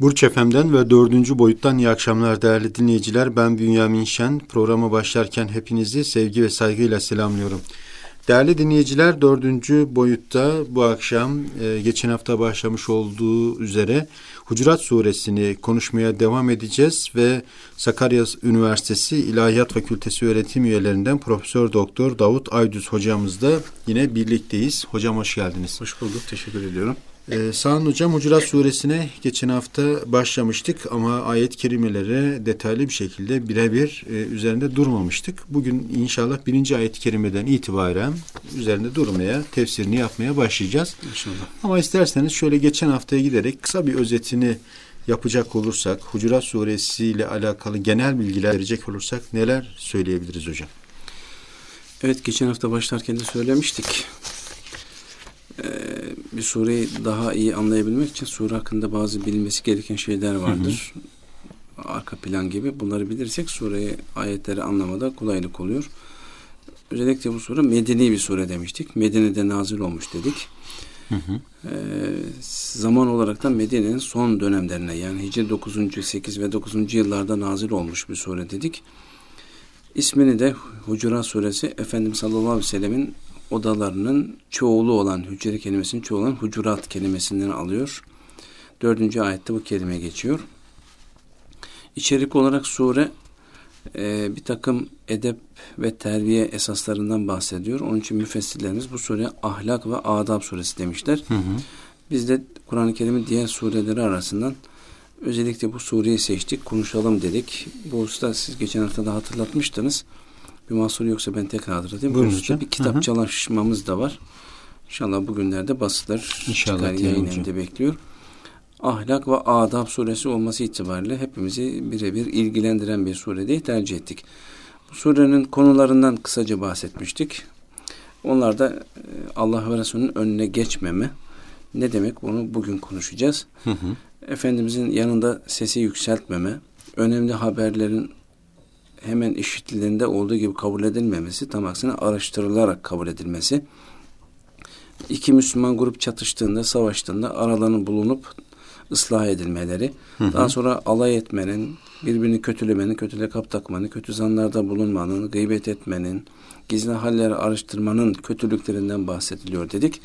Burç Efem'den ve dördüncü boyuttan iyi akşamlar değerli dinleyiciler. Ben Bünyamin Şen. Programa başlarken hepinizi sevgi ve saygıyla selamlıyorum. Değerli dinleyiciler dördüncü boyutta bu akşam e, geçen hafta başlamış olduğu üzere Hucurat suresini konuşmaya devam edeceğiz ve Sakarya Üniversitesi İlahiyat Fakültesi öğretim üyelerinden Profesör Doktor Davut Aydüz hocamızla yine birlikteyiz. Hocam hoş geldiniz. Hoş bulduk. Teşekkür ediyorum. Ee, Sağın Hocam Hucurat Suresine geçen hafta başlamıştık ama ayet kerimelere detaylı bir şekilde birebir e, üzerinde durmamıştık. Bugün inşallah birinci ayet kerimeden itibaren üzerinde durmaya, tefsirini yapmaya başlayacağız. İnşallah. Ama isterseniz şöyle geçen haftaya giderek kısa bir özetini yapacak olursak, Hucurat Suresi ile alakalı genel bilgiler verecek olursak neler söyleyebiliriz hocam? Evet geçen hafta başlarken de söylemiştik. Bir sureyi daha iyi anlayabilmek için sure hakkında bazı bilmesi gereken şeyler vardır. Hı hı. Arka plan gibi. Bunları bilirsek sureyi, ayetleri anlamada kolaylık oluyor. Özellikle bu sure medeni bir sure demiştik. Medine'de nazil olmuş dedik. Hı hı. Ee, zaman olarak da Medine'nin son dönemlerine yani Hicri 9. 8 ve 9. yıllarda nazil olmuş bir sure dedik. İsmini de Hucurat suresi Efendimiz sallallahu aleyhi ve sellemin odalarının çoğulu olan hücre kelimesinin çoğulu olan hucurat kelimesinden alıyor. Dördüncü ayette bu kelime geçiyor. İçerik olarak sure e, bir takım edep ve terbiye esaslarından bahsediyor. Onun için müfessirlerimiz bu sure ahlak ve adab suresi demişler. Hı hı. Biz de Kur'an-ı Kerim'in diğer sureleri arasından özellikle bu sureyi seçtik, konuşalım dedik. Bu usta siz geçen hafta da hatırlatmıştınız. Bir mahsur yoksa ben tekrar hatırlatayım. Buyurun hocam. Bir kitap çalışmamız da var. İnşallah bugünlerde basılır. İnşallah. Çıkar yayın evinde bekliyor. Ahlak ve Adab suresi olması itibariyle hepimizi birebir ilgilendiren bir sure diye tercih ettik. Bu surenin konularından kısaca bahsetmiştik. Onlar da e, Allah ve Resulünün önüne geçmeme. Ne demek bunu bugün konuşacağız. Hı hı. Efendimizin yanında sesi yükseltmeme, önemli haberlerin hemen işitildiğinde olduğu gibi kabul edilmemesi, tam aksine araştırılarak kabul edilmesi. İki Müslüman grup çatıştığında, savaştığında aralarının bulunup ıslah edilmeleri, hı hı. daha sonra alay etmenin, birbirini kötülemenin, kötüle kap takmanın, kötü zanlarda bulunmanın, gıybet etmenin, gizli halleri araştırmanın kötülüklerinden bahsediliyor dedik.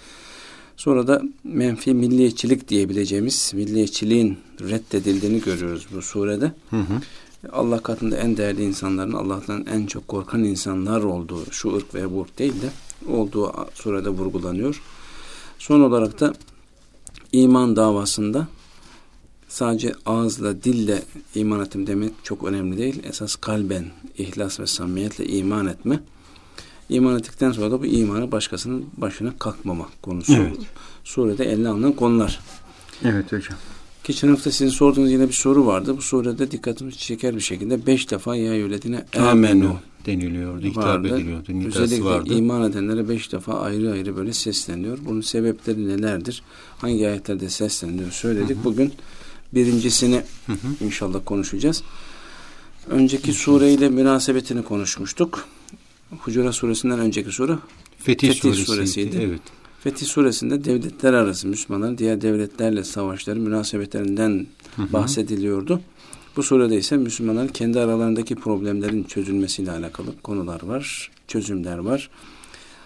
Sonra da menfi milliyetçilik diyebileceğimiz milliyetçiliğin reddedildiğini görüyoruz bu surede. Hı hı. Allah katında en değerli insanların Allah'tan en çok korkan insanlar olduğu şu ırk ve bu ırk değil de olduğu surede vurgulanıyor. Son olarak da iman davasında sadece ağızla, dille iman ettim demek çok önemli değil. Esas kalben, ihlas ve samimiyetle iman etme. İman ettikten sonra da bu imanı başkasının başına kalkmama konusu. Evet. Surede eline alınan konular. Evet hocam. Geçen hafta sizin sorduğunuz yine bir soru vardı. Bu soruda dikkatimizi çeker bir şekilde beş defa ya yöletine amenu deniliyordu, hitap ediliyordu. Özellikle vardı. iman edenlere beş defa ayrı ayrı böyle sesleniyor. Bunun sebepleri nelerdir? Hangi ayetlerde sesleniyor söyledik. Hı hı. Bugün birincisini hı hı. inşallah konuşacağız. Önceki sureyle münasebetini konuşmuştuk. Hucurat suresinden önceki sure Fetih, Fetih suresiydi. suresiydi. Evet. Fetih suresinde devletler arası Müslümanların diğer devletlerle savaşları münasebetlerinden hı hı. bahsediliyordu. Bu surede ise Müslümanların kendi aralarındaki problemlerin çözülmesiyle alakalı konular var, çözümler var.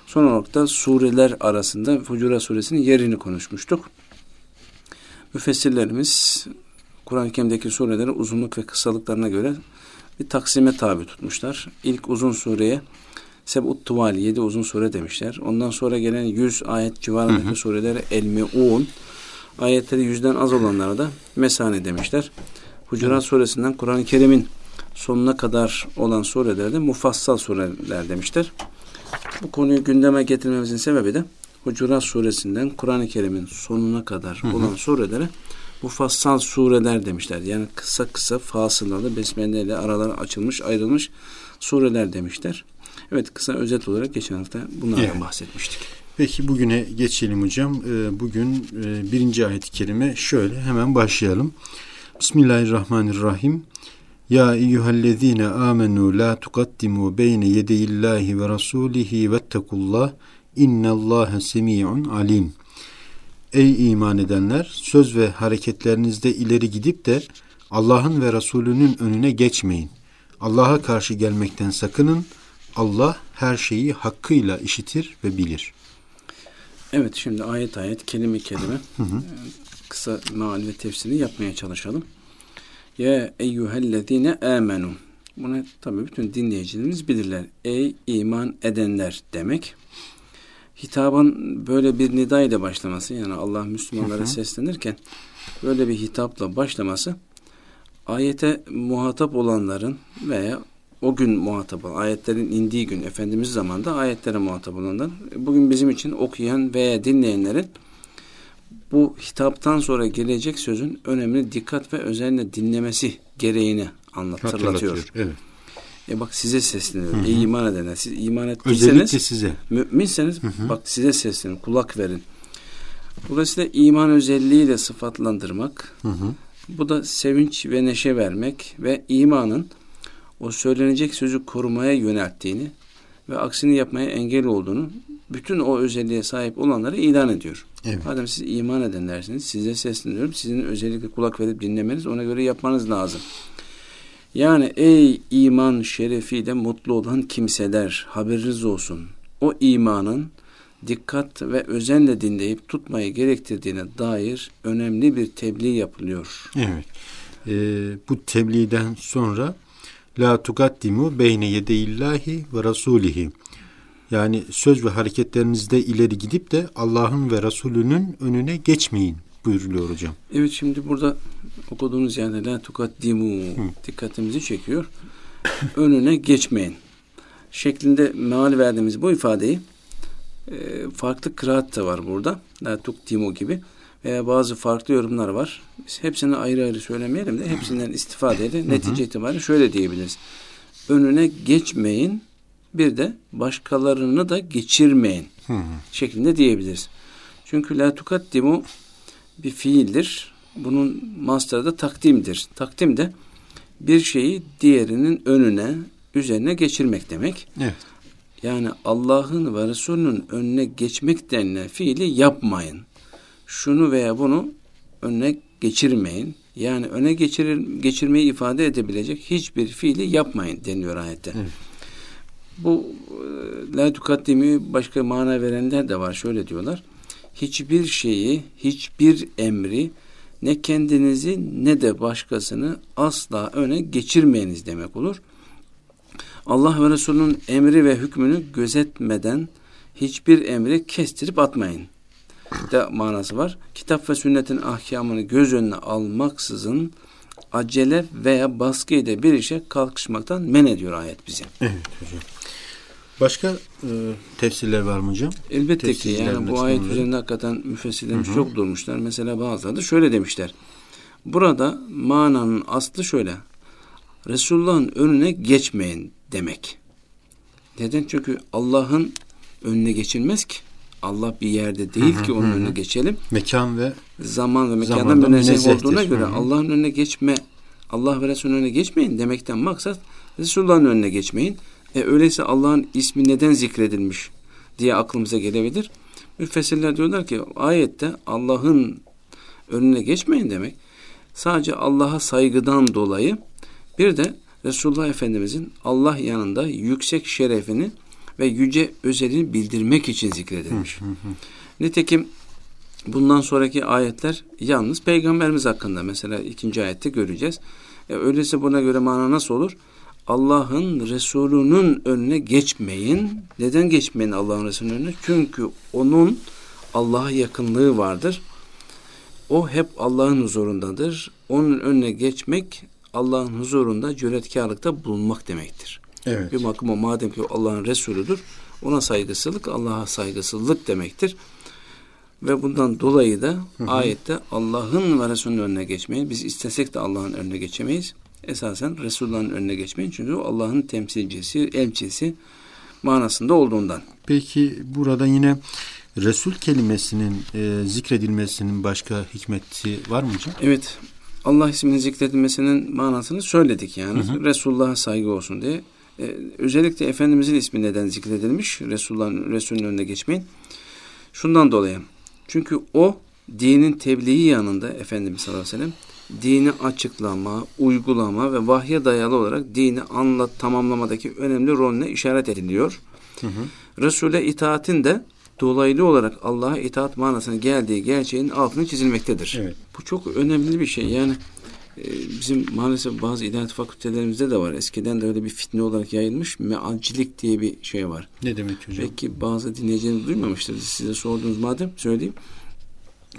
Son olarak da sureler arasında Fucura suresinin yerini konuşmuştuk. Müfessirlerimiz Kur'an-ı Kerim'deki sureleri uzunluk ve kısalıklarına göre bir taksime tabi tutmuşlar. İlk uzun sureye Sebut Tuvali, yedi uzun sure demişler. Ondan sonra gelen yüz ayet civarındaki hı hı. surelere ayetleri yüzden az olanlara da Mesane demişler. Hucurat suresinden Kur'an-ı Kerim'in sonuna kadar olan surelerde mufassal sureler demişler. Bu konuyu gündeme getirmemizin sebebi de Hucurat suresinden Kur'an-ı Kerim'in sonuna kadar hı hı. olan surelere mufassal sureler demişler. Yani kısa kısa fasılalı besmele ile araları açılmış ayrılmış sureler demişler. Evet kısa özet olarak geçen hafta bunlardan evet. bahsetmiştik. Peki bugüne geçelim hocam. Ee, bugün e, birinci ayet-i kerime şöyle hemen başlayalım. Bismillahirrahmanirrahim. Ya eyyühellezine amenu la tukaddimu beyne yedeyillahi ve rasulihi vettekullah innallâhe semi'un alim. Ey iman edenler söz ve hareketlerinizde ileri gidip de Allah'ın ve Resulünün önüne geçmeyin. Allah'a karşı gelmekten sakının. Allah her şeyi hakkıyla işitir ve bilir. Evet şimdi ayet ayet kelime kelime hı hı. kısa meal ve tefsirini yapmaya çalışalım. Ya eyyühellezine amenu. Bunu tabi bütün dinleyicilerimiz bilirler. Ey iman edenler demek. Hitabın böyle bir nida ile başlaması yani Allah Müslümanlara seslenirken böyle bir hitapla başlaması ayete muhatap olanların veya o gün muhatap olan, ayetlerin indiği gün Efendimiz zamanında ayetlere muhatap olanlar, bugün bizim için okuyan veya dinleyenlerin bu hitaptan sonra gelecek sözün önemli dikkat ve özenle dinlemesi gereğini anlatıyor. Evet. E bak size sesleniyorum. Ey iman edenler. Siz iman ettiyseniz. Özellikle size. Müminseniz hı hı. bak size seslenin. Kulak verin. Dolayısıyla iman özelliğiyle sıfatlandırmak. Hı hı. Bu da sevinç ve neşe vermek ve imanın o söylenecek sözü korumaya yönelttiğini ve aksini yapmaya engel olduğunu bütün o özelliğe sahip olanları ilan ediyor. Evet. Madem siz iman edenlersiniz size sesleniyorum. Sizin özellikle kulak verip dinlemeniz ona göre yapmanız lazım. Yani ey iman şerefiyle mutlu olan kimseler haberiniz olsun. O imanın dikkat ve özenle dinleyip tutmayı gerektirdiğine dair önemli bir tebliğ yapılıyor. Evet. Ee, bu tebliğden sonra La tugaddimu beyne yedeillahi ve rasulihi. Yani söz ve hareketlerinizde ileri gidip de Allah'ın ve Resulünün önüne geçmeyin buyuruluyor hocam. Evet şimdi burada okuduğunuz yerde la tukaddimu dikkatimizi çekiyor. önüne geçmeyin şeklinde meal verdiğimiz bu ifadeyi e, farklı kıraat da var burada. La tukdimu gibi veya bazı farklı yorumlar var. Biz hepsini ayrı ayrı söylemeyelim de hepsinden istifadeyle netice itibariyle şöyle diyebiliriz. Önüne geçmeyin bir de başkalarını da geçirmeyin şeklinde diyebiliriz. Çünkü la tukaddimu bir fiildir. Bunun master'ı da takdimdir. Takdim de bir şeyi diğerinin önüne, üzerine geçirmek demek. Evet. Yani Allah'ın ve Resulünün önüne geçmek denilen fiili yapmayın şunu veya bunu önüne geçirmeyin. Yani öne geçirir, geçirmeyi ifade edebilecek hiçbir fiili yapmayın deniyor ayette. Evet. Bu e, la tukaddimi başka mana verenler de var. Şöyle diyorlar. Hiçbir şeyi, hiçbir emri ne kendinizi ne de başkasını asla öne geçirmeyiniz demek olur. Allah ve Resulünün emri ve hükmünü gözetmeden hiçbir emri kestirip atmayın de manası var. Kitap ve sünnetin ahkamını göz önüne almaksızın acele veya baskı ile bir işe kalkışmaktan men ediyor ayet bizi. Evet hocam. Başka e, tefsirler var mı hocam? Elbette ki yani bu ayet üzerinde hakikaten müfessirlerimiz çok durmuşlar. Mesela bazıları da şöyle demişler. Burada mananın aslı şöyle. Resulullah'ın önüne geçmeyin demek. Neden? Çünkü Allah'ın önüne geçilmez ki. Allah bir yerde değil ki onun önüne geçelim. Mekan ve zaman ve mekandan münezzeh olduğuna göre Allah'ın önüne geçme, Allah ve Resulünün önüne geçmeyin demekten maksat Resulullah'ın önüne geçmeyin. E öyleyse Allah'ın ismi neden zikredilmiş diye aklımıza gelebilir. Müfessirler diyorlar ki ayette Allah'ın önüne geçmeyin demek sadece Allah'a saygıdan dolayı bir de Resulullah Efendimizin Allah yanında yüksek şerefini ve yüce özelini bildirmek için zikredilmiş. Nitekim bundan sonraki ayetler yalnız peygamberimiz hakkında mesela ikinci ayette göreceğiz. E, öyleyse buna göre mana nasıl olur? Allah'ın Resulü'nün önüne geçmeyin. Neden geçmeyin Allah'ın Resulü'nün önüne? Çünkü onun Allah'a yakınlığı vardır. O hep Allah'ın huzurundadır. Onun önüne geçmek Allah'ın huzurunda cüretkarlıkta bulunmak demektir. Evet. Bir bakıma madem ki Allah'ın Resulüdür ona saygısızlık Allah'a saygısızlık demektir. Ve bundan dolayı da hı hı. ayette Allah'ın ve Resulünün önüne geçmeyin. Biz istesek de Allah'ın önüne geçemeyiz. Esasen Resulullah'ın önüne geçmeyin. Çünkü Allah'ın temsilcisi, elçisi manasında olduğundan. Peki burada yine Resul kelimesinin e, zikredilmesinin başka hikmeti var mı hocam? Evet. Allah isminin zikredilmesinin manasını söyledik yani. Hı hı. Resulullah'a saygı olsun diye. Ee, özellikle Efendimizin ismi neden zikredilmiş? Resulullah'ın Resulünün önüne geçmeyin. Şundan dolayı. Çünkü o dinin tebliği yanında Efendimiz sallallahu aleyhi ve sellem dini açıklama, uygulama ve vahye dayalı olarak dini anlat tamamlamadaki önemli rolüne işaret ediliyor. Hı hı. Resul'e itaatin de dolaylı olarak Allah'a itaat manasına geldiği gerçeğin altını çizilmektedir. Evet. Bu çok önemli bir şey. Yani e, bizim maalesef bazı ilahiyat fakültelerimizde de var. Eskiden de öyle bir fitne olarak yayılmış. Mealcilik diye bir şey var. Ne demek hocam? Belki bazı dinleyicilerimiz duymamıştır. Size sorduğunuz madem söyleyeyim.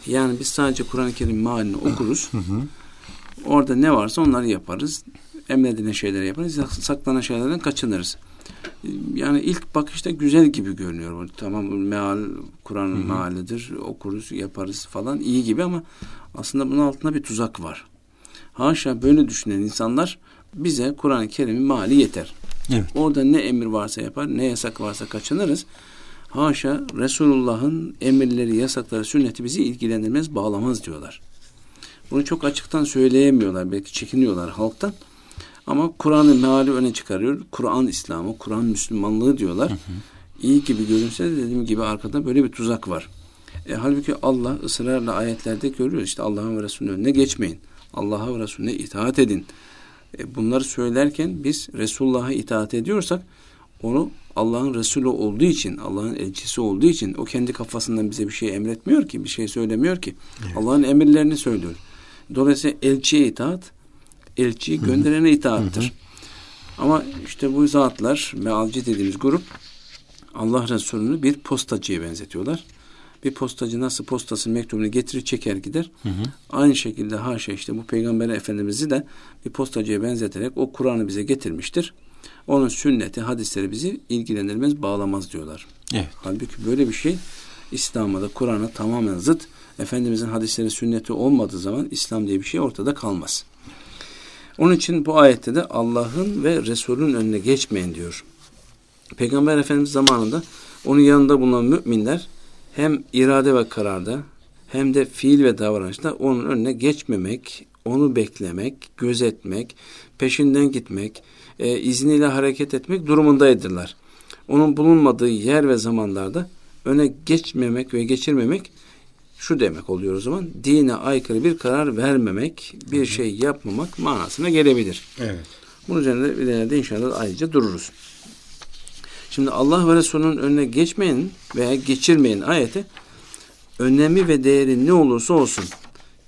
Yani biz sadece Kur'an-ı Kerim mealini okuruz. Orada ne varsa onları yaparız. Emredilen şeyleri yaparız. Saklanan şeylerden kaçınırız. Yani ilk bakışta güzel gibi görünüyor. Tamam meal Kur'an'ın mealidir. Okuruz, yaparız falan iyi gibi ama aslında bunun altında bir tuzak var. Haşa böyle düşünen insanlar bize Kur'an-ı Kerim'in mali yeter. Evet. Orada ne emir varsa yapar, ne yasak varsa kaçınırız. Haşa Resulullah'ın emirleri, yasakları, sünneti bizi ilgilendirmez, bağlamaz diyorlar. Bunu çok açıktan söyleyemiyorlar. Belki çekiniyorlar halktan. Ama Kur'an'ı meali öne çıkarıyor. Kur'an İslamı, Kur'an Müslümanlığı diyorlar. Hı hı. İyi gibi görünse de dediğim gibi arkada böyle bir tuzak var. E, halbuki Allah ısrarla ayetlerde görüyor. İşte Allah'ın ve Resulünün önüne geçmeyin. Allah'a ve Resulüne itaat edin. E, bunları söylerken biz Resulullah'a itaat ediyorsak onu Allah'ın Resulü olduğu için, Allah'ın elçisi olduğu için o kendi kafasından bize bir şey emretmiyor ki, bir şey söylemiyor ki. Evet. Allah'ın emirlerini söylüyor. Dolayısıyla elçiye itaat, elçiyi gönderene itaattır. Hı hı. Ama işte bu zatlar, mealci dediğimiz grup Allah Resulü'nü bir postacıya benzetiyorlar. Bir postacı nasıl postasının mektubunu getirir çeker gider. Hı hı. Aynı şekilde haşa işte bu peygamber efendimizi de bir postacıya benzeterek o Kur'an'ı bize getirmiştir. Onun sünneti, hadisleri bizi ilgilendirmez, bağlamaz diyorlar. Evet. Halbuki böyle bir şey İslam'a da Kur'an'a tamamen zıt. Efendimizin hadisleri, sünneti olmadığı zaman İslam diye bir şey ortada kalmaz. Onun için bu ayette de Allah'ın ve Resul'ün önüne geçmeyin diyor. Peygamber Efendimiz zamanında onun yanında bulunan müminler hem irade ve kararda hem de fiil ve davranışta onun önüne geçmemek, onu beklemek, gözetmek, peşinden gitmek, e, izniyle hareket etmek durumundaydılar. Onun bulunmadığı yer ve zamanlarda öne geçmemek ve geçirmemek şu demek oluyor o zaman. Dine aykırı bir karar vermemek, bir Hı-hı. şey yapmamak manasına gelebilir. Evet. Bunun üzerinde ileride inşallah ayrıca dururuz. Şimdi Allah ve Resulü'nün önüne geçmeyin veya geçirmeyin ayeti önemi ve değeri ne olursa olsun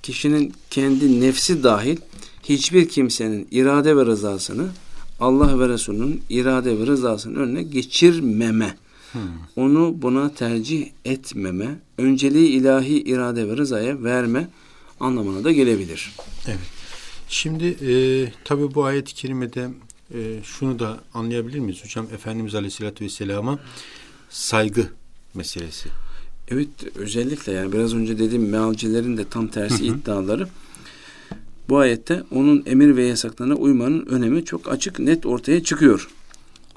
kişinin kendi nefsi dahil hiçbir kimsenin irade ve rızasını Allah ve Resulü'nün irade ve rızasının önüne geçirmeme, hmm. onu buna tercih etmeme, önceliği ilahi irade ve rızaya verme anlamına da gelebilir. Evet. Şimdi e, tabi bu ayet-i kerimede e, şunu da anlayabilir miyiz hocam? Efendimiz Aleyhisselatü Vesselam'a saygı meselesi. Evet özellikle yani biraz önce dediğim mealcilerin de tam tersi iddiaları bu ayette onun emir ve yasaklarına uymanın önemi çok açık net ortaya çıkıyor.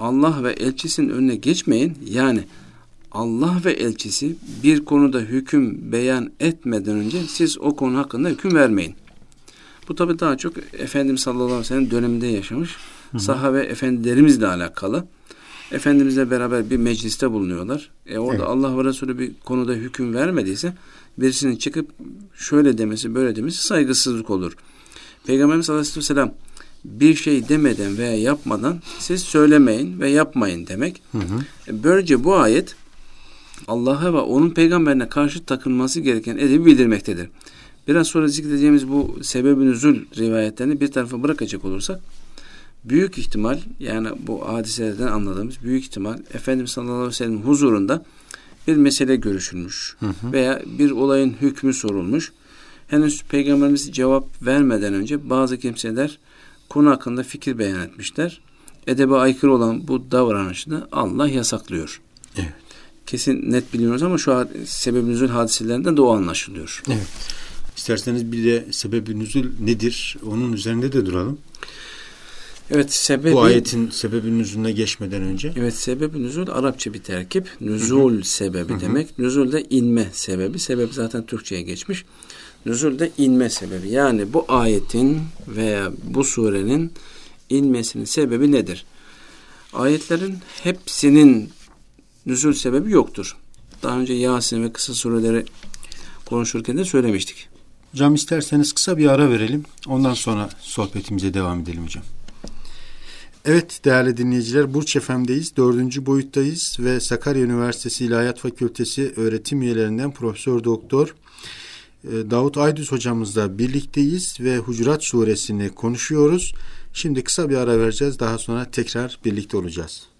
Allah ve elçisinin önüne geçmeyin. Yani Allah ve elçisi bir konuda hüküm beyan etmeden önce siz o konu hakkında hüküm vermeyin. Bu tabi daha çok Efendimiz sallallahu aleyhi ve sellem döneminde yaşamış hı hı. sahabe efendilerimizle alakalı. Efendimizle beraber bir mecliste bulunuyorlar. E orada evet. Allah ve Resulü bir konuda hüküm vermediyse birisinin çıkıp şöyle demesi böyle demesi saygısızlık olur. Peygamberimiz Aleyhisselam bir şey demeden veya yapmadan siz söylemeyin ve yapmayın demek. Hı hı. E, böylece bu ayet Allah'a ve onun peygamberine karşı takılması gereken edebi bildirmektedir. Biraz sonra zikredeceğimiz bu sebebin üzül rivayetlerini bir tarafa bırakacak olursak büyük ihtimal yani bu hadiselerden anladığımız büyük ihtimal Efendimiz sallallahu aleyhi ve sellem huzurunda bir mesele görüşülmüş hı hı. veya bir olayın hükmü sorulmuş henüz peygamberimiz cevap vermeden önce bazı kimseler konu hakkında fikir beyan etmişler. Edebe aykırı olan bu davranışı da Allah yasaklıyor. Evet. Kesin net biliyoruz ama şu sebeb nüzul hadiselerinden de o anlaşılıyor. Evet. İsterseniz bir de sebeb nüzul nedir? Onun üzerinde de duralım. Evet sebebi... Bu ayetin sebebi nüzulüne geçmeden önce. Evet sebebi nüzul Arapça bir terkip. Nüzul Hı-hı. sebebi Hı-hı. demek. Nüzul de inme sebebi. Sebep zaten Türkçe'ye geçmiş. Nüzul de inme sebebi. Yani bu ayetin veya bu surenin inmesinin sebebi nedir? Ayetlerin hepsinin nüzul sebebi yoktur. Daha önce Yasin ve kısa sureleri konuşurken de söylemiştik. Hocam isterseniz kısa bir ara verelim. Ondan sonra sohbetimize devam edelim hocam. Evet değerli dinleyiciler Burç FM'deyiz. Dördüncü boyuttayız ve Sakarya Üniversitesi İlahiyat Fakültesi öğretim üyelerinden Profesör Doktor e, Davut Aydüz hocamızla birlikteyiz ve Hucurat suresini konuşuyoruz. Şimdi kısa bir ara vereceğiz. Daha sonra tekrar birlikte olacağız.